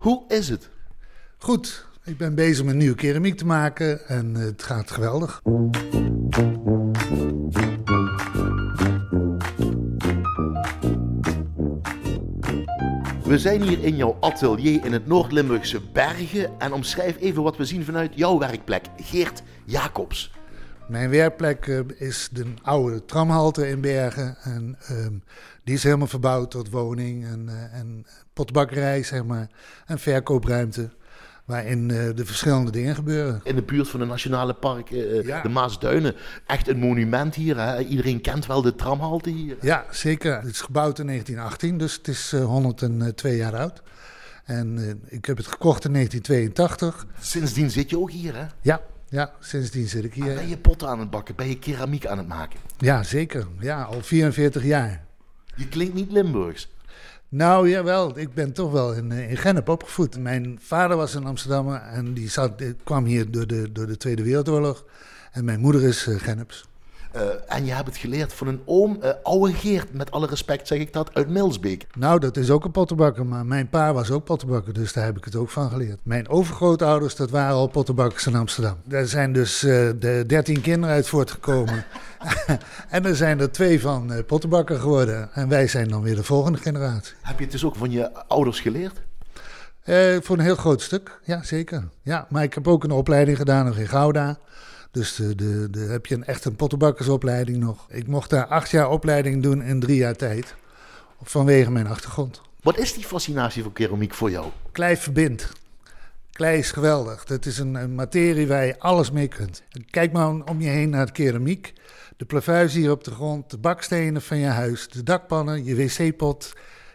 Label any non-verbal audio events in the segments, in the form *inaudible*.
Hoe is het? Goed, ik ben bezig met nieuwe keramiek te maken en eh, het gaat geweldig. We zijn hier in jouw atelier in het Noord-Limburgse Bergen en omschrijf even wat we zien vanuit jouw werkplek, Geert Jacobs. Mijn werkplek eh, is de oude tramhalte in Bergen. En ehm, die is helemaal verbouwd tot woning en, uh, en potbakkerij, zeg maar. En verkoopruimte. Waarin uh, de verschillende dingen gebeuren. In de buurt van het Nationale Park, ja. de Maasduinen. Echt een monument hier. Hè? Iedereen kent wel de tramhalte hier. Ja, zeker. Het is gebouwd in 1918, dus het is 102 jaar oud. En ik heb het gekocht in 1982. Sindsdien zit je ook hier, hè? Ja, ja, sindsdien zit ik hier. En ben je potten aan het bakken? Ben je keramiek aan het maken? Ja, zeker. Ja, al 44 jaar. Je klinkt niet Limburgs. Nou, jawel. Ik ben toch wel in, in Gennep opgevoed. Mijn vader was een Amsterdammer en die zat, kwam hier door de, door de Tweede Wereldoorlog. En mijn moeder is uh, Genneps. Uh, en je hebt het geleerd van een oom, uh, oude Geert, met alle respect zeg ik dat, uit Milsbeek. Nou, dat is ook een pottenbakker, maar mijn pa was ook pottenbakker, dus daar heb ik het ook van geleerd. Mijn overgrootouders, dat waren al pottenbakkers in Amsterdam. Daar zijn dus uh, de dertien kinderen uit voortgekomen. *laughs* en er zijn er twee van pottenbakker geworden. En wij zijn dan weer de volgende generatie. Heb je het dus ook van je ouders geleerd? voor een heel groot stuk, ja zeker. Ja, maar ik heb ook een opleiding gedaan nog in Gouda. Dus de, de, de, heb je een, echt een pottenbakkersopleiding nog. Ik mocht daar acht jaar opleiding doen in drie jaar tijd. Vanwege mijn achtergrond. Wat is die fascinatie voor keramiek voor jou? Klei verbindt. Klei is geweldig. Het is een, een, materie waar je alles mee kunt. Kijk maar om je heen naar de keramiek. De plavuizen hier op de grond, de bakstenen van je huis, de dakpannen, je wc-pot,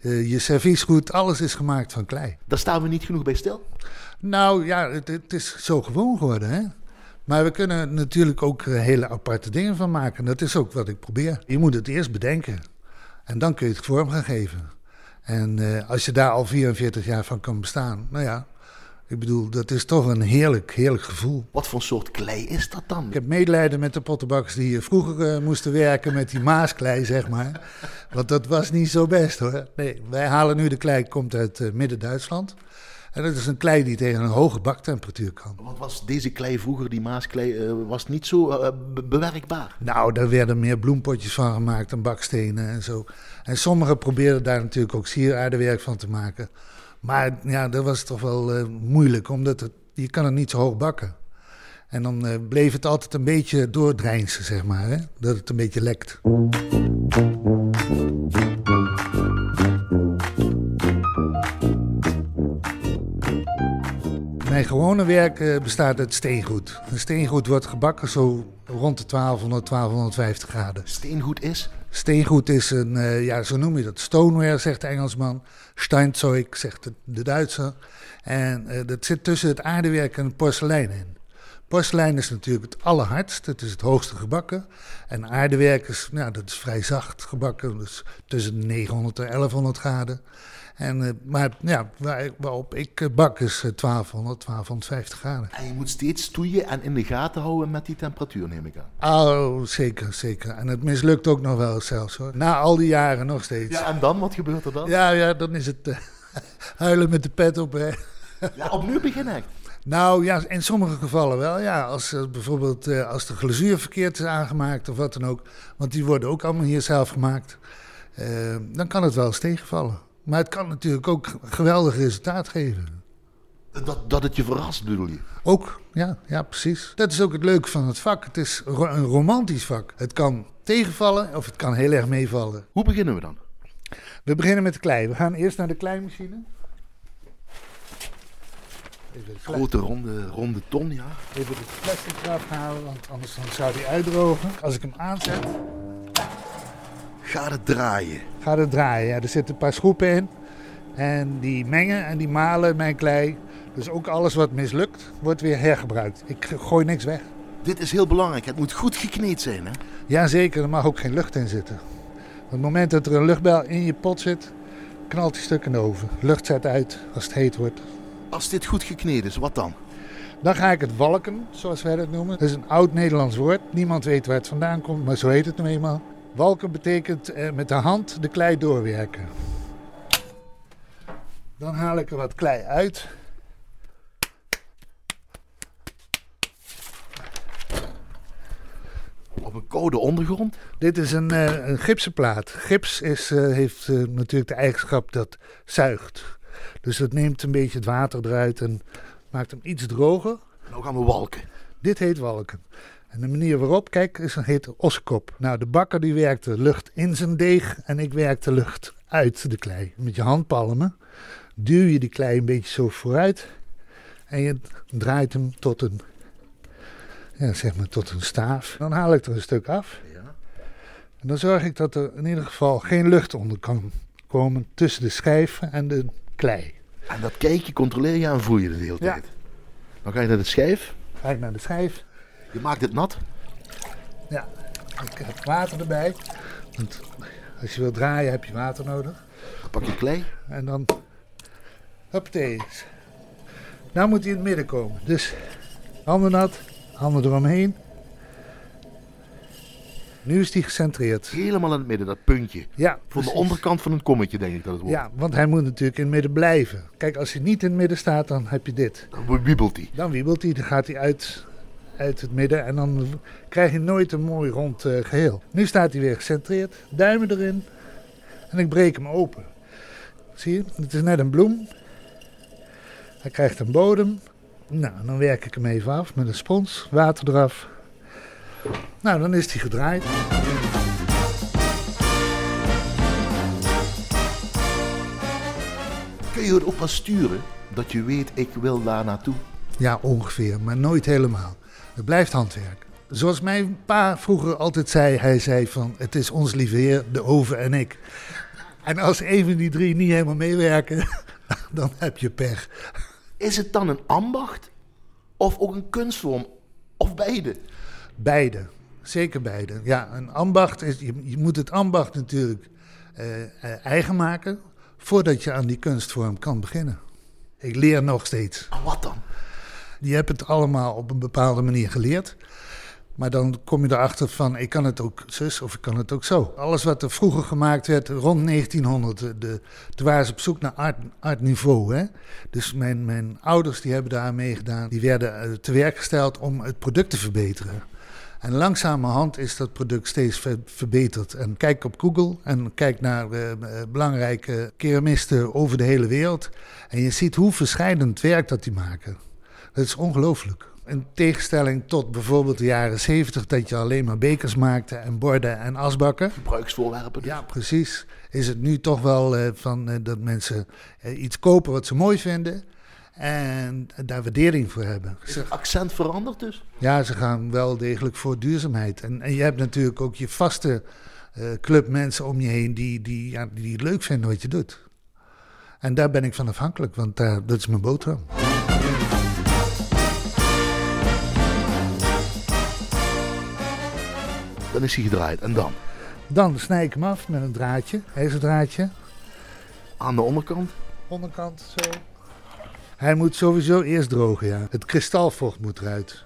uh, je serviesgoed. Alles is gemaakt van klei. Daar staan we niet genoeg bij stil? Nou ja, het, het is zo gewoon geworden hè. Maar we kunnen natuurlijk ook hele aparte dingen van maken. Dat is ook wat ik probeer. Je moet het eerst bedenken. En dan kun je het vorm gaan geven. En uh, als je daar al 44 jaar van kan bestaan, nou ja, ik bedoel, dat is toch een heerlijk, heerlijk gevoel. Wat voor soort klei is dat dan? Ik heb medelijden met de pottenbakkers die hier vroeger uh, moesten werken met die maasklei, zeg maar. Want dat was niet zo best hoor. Nee, wij halen nu de klei, komt uit uh, Midden-Duitsland. En dat is een klei die tegen een hoge baktemperatuur kan. Want was deze klei vroeger, die maasklei, uh, was niet zo uh, bewerkbaar? Nou, daar werden meer bloempotjes van gemaakt en bakstenen en zo. En sommigen probeerden daar natuurlijk ook sieraardewerk van te maken. Maar ja, dat was toch wel uh, moeilijk, omdat het, je kan het niet zo hoog bakken. En dan uh, bleef het altijd een beetje doordrijnsen, zeg maar. Hè? Dat het een beetje lekt. Mijn gewone werk uh, bestaat uit steengoed. Een steengoed wordt gebakken zo rond de 1200, 1250 graden. Steengoed is? Steengoed is een, uh, ja, zo noem je dat. Stoneware, zegt de Engelsman. Steinzeug, zegt de, de Duitser. En uh, dat zit tussen het aardewerk en het porselein in. Porselein is natuurlijk het allerhardst, het is het hoogste gebakken. En aardewerk is, nou, dat is vrij zacht gebakken, dus tussen de 900 en 1100 graden. En, uh, maar ja, waar, waarop ik bak is 1200, 1250 graden. En je moet steeds stoeien en in de gaten houden met die temperatuur, neem ik aan. Oh, zeker, zeker. En het mislukt ook nog wel zelfs hoor. Na al die jaren nog steeds. Ja, en dan? Wat gebeurt er dan? Ja, ja dan is het uh, *laughs* huilen met de pet op. Hè. Ja, opnieuw beginnen Nou ja, in sommige gevallen wel. Ja, als uh, bijvoorbeeld uh, als de glazuur verkeerd is aangemaakt of wat dan ook. Want die worden ook allemaal hier zelf gemaakt. Uh, dan kan het wel eens tegenvallen. Maar het kan natuurlijk ook geweldig resultaat geven. Dat, dat het je verrast, bedoel je? Ook, ja, ja, precies. Dat is ook het leuke van het vak. Het is een romantisch vak. Het kan tegenvallen of het kan heel erg meevallen. Hoe beginnen we dan? We beginnen met de klei. We gaan eerst naar de kleimachine. Grote ronde, ronde ton, ja. Even het plastic eraf halen, want anders dan zou die uitdrogen. Als ik hem aanzet... Gaat het draaien? Gaat het draaien, ja. Er zitten een paar schroepen in. En die mengen en die malen mijn klei. Dus ook alles wat mislukt, wordt weer hergebruikt. Ik gooi niks weg. Dit is heel belangrijk. Het moet goed gekneed zijn, hè? Jazeker, er mag ook geen lucht in zitten. Op het moment dat er een luchtbel in je pot zit, knalt die stuk in de oven. Lucht zet uit als het heet wordt. Als dit goed gekneed is, wat dan? Dan ga ik het walken, zoals wij dat noemen. Dat is een oud Nederlands woord. Niemand weet waar het vandaan komt, maar zo heet het nou eenmaal. Walken betekent eh, met de hand de klei doorwerken. Dan haal ik er wat klei uit. Op een koude ondergrond? Dit is een, uh, een gipsen plaat. Gips is, uh, heeft uh, natuurlijk de eigenschap dat zuigt. Dus het neemt een beetje het water eruit en maakt hem iets droger. Nou gaan we walken. Dit heet walken. En de manier waarop, kijk, is, heet ossekop. Nou, de bakker die werkte lucht in zijn deeg en ik werkte lucht uit de klei. Met je handpalmen duw je die klei een beetje zo vooruit en je draait hem tot een, ja, zeg maar tot een staaf. Dan haal ik er een stuk af. En dan zorg ik dat er in ieder geval geen lucht onder kan komen tussen de schijf en de klei. En dat kijk je, controleer je en voel je de hele tijd. Ja. Dan ga je naar de schijf. Ga ik naar de schijf. Je maakt het nat? Ja, ik heb water erbij. Want als je wilt draaien heb je water nodig. Pak je klei. En dan... Hoppatee. Nou moet hij in het midden komen. Dus handen nat, handen eromheen. Nu is hij gecentreerd. Helemaal in het midden, dat puntje. Ja, Van de onderkant van een kommetje, denk ik dat het wordt. Ja, want hij moet natuurlijk in het midden blijven. Kijk, als hij niet in het midden staat, dan heb je dit. Dan wiebelt hij. Dan wiebelt hij, dan gaat hij uit, uit het midden en dan krijg je nooit een mooi rond uh, geheel. Nu staat hij weer gecentreerd, duimen erin en ik breek hem open. Zie je, het is net een bloem. Hij krijgt een bodem. Nou, dan werk ik hem even af met een spons, water eraf. Nou, dan is hij gedraaid. Kun je het ook wel sturen dat je weet, ik wil daar naartoe? Ja, ongeveer, maar nooit helemaal. Het blijft handwerk. Zoals mijn pa vroeger altijd zei, hij zei van, het is ons lieve heer, de oven en ik. En als een van die drie niet helemaal meewerken, *laughs* dan heb je pech. Is het dan een ambacht of ook een kunstvorm of beide? Beide, zeker beide. Ja, een ambacht is, je, je moet het ambacht natuurlijk uh, eigen maken voordat je aan die kunstvorm kan beginnen. Ik leer nog steeds. En wat dan? Je hebt het allemaal op een bepaalde manier geleerd. Maar dan kom je erachter van, ik kan het ook zus of ik kan het ook zo. Alles wat er vroeger gemaakt werd, rond 1900, de, toen waren ze op zoek naar art, niveau. Hè? Dus mijn, mijn ouders die hebben daar meegedaan. Die werden te werk gesteld om het product te verbeteren. En langzamerhand is dat product steeds verbeterd. En kijk op Google en kijk naar uh, belangrijke keramisten over de hele wereld. En je ziet hoe verschillend werk dat die maken. Dat is ongelooflijk. In tegenstelling tot bijvoorbeeld de jaren 70, dat je alleen maar bekers maakte en borden en asbakken. Gebruiksvoorwerpen. Dus. Ja, precies. Is het nu toch wel uh, van, uh, dat mensen uh, iets kopen wat ze mooi vinden. En daar waardering voor hebben. Is het accent veranderd dus? Ja, ze gaan wel degelijk voor duurzaamheid. En, en je hebt natuurlijk ook je vaste club mensen om je heen die, die, ja, die het leuk vinden wat je doet. En daar ben ik van afhankelijk, want dat is mijn boterham. Dan is hij gedraaid. En dan? Dan snij ik hem af met een draadje, draadje. Aan de onderkant? Onderkant, zo. Hij moet sowieso eerst drogen, ja. Het kristalvocht moet eruit.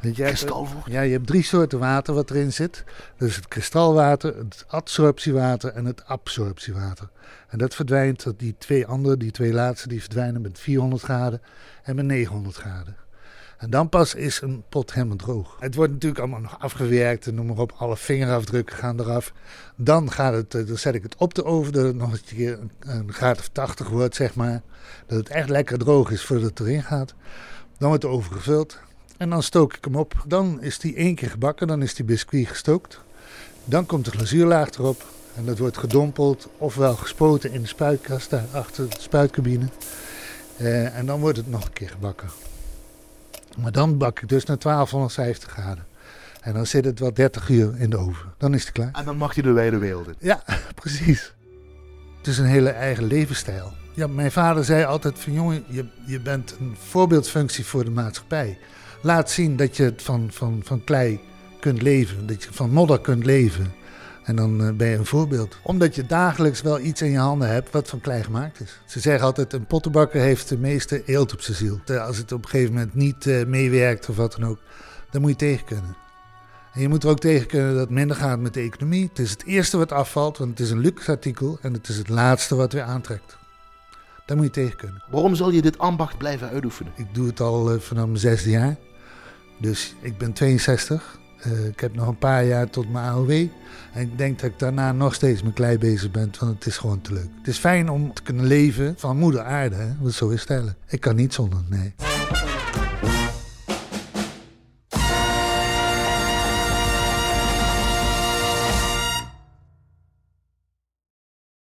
Want kristalvocht? ja, je hebt drie soorten water wat erin zit. Dus het kristalwater, het adsorptiewater en het absorptiewater. En dat verdwijnt, die twee andere, die twee laatste, die verdwijnen met 400 graden en met 900 graden. En dan pas is een pot helemaal droog. Het wordt natuurlijk allemaal nog afgewerkt en noem maar op. Alle vingerafdrukken gaan eraf. Dan, gaat het, dan zet ik het op de oven dat het nog een keer een graad of 80 wordt, zeg maar. Dat het echt lekker droog is voordat het erin gaat. Dan wordt de oven gevuld. En dan stook ik hem op. Dan is die één keer gebakken. Dan is die biscuit gestookt. Dan komt de glazuurlaag erop. En dat wordt gedompeld ofwel gespoten in de spuitkast daar achter de spuitcabine. Uh, en dan wordt het nog een keer gebakken. Maar dan bak ik dus naar 1250 graden. En dan zit het wel 30 uur in de oven. Dan is het klaar. En dan mag je de wijde wereld in. Ja, *laughs* precies. Het is een hele eigen levensstijl. Ja, mijn vader zei altijd van jongen, je, je bent een voorbeeldfunctie voor de maatschappij. Laat zien dat je van, van, van klei kunt leven, dat je van modder kunt leven. En dan uh, ben je een voorbeeld. Omdat je dagelijks wel iets in je handen hebt wat van klei gemaakt is. Ze zeggen altijd, een pottenbakker heeft de meeste eelt op zijn ziel. Als het op een gegeven moment niet uh, meewerkt of wat dan ook, dan moet je tegen kunnen. En je moet er ook tegen kunnen dat het minder gaat met de economie. Het is het eerste wat afvalt, want het is een luxe artikel. En het is het laatste wat weer aantrekt. Daar moet je tegen kunnen. Waarom zal je dit ambacht blijven uitoefenen? Ik doe het al uh, vanaf mijn zesde jaar. Dus ik ben 62. Uh, ik heb nog een paar jaar tot mijn AOW. En ik denk dat ik daarna nog steeds met klei bezig ben, want het is gewoon te leuk. Het is fijn om te kunnen leven van moeder aarde, hè? want zo het eigenlijk. Ik kan niet zonder, nee.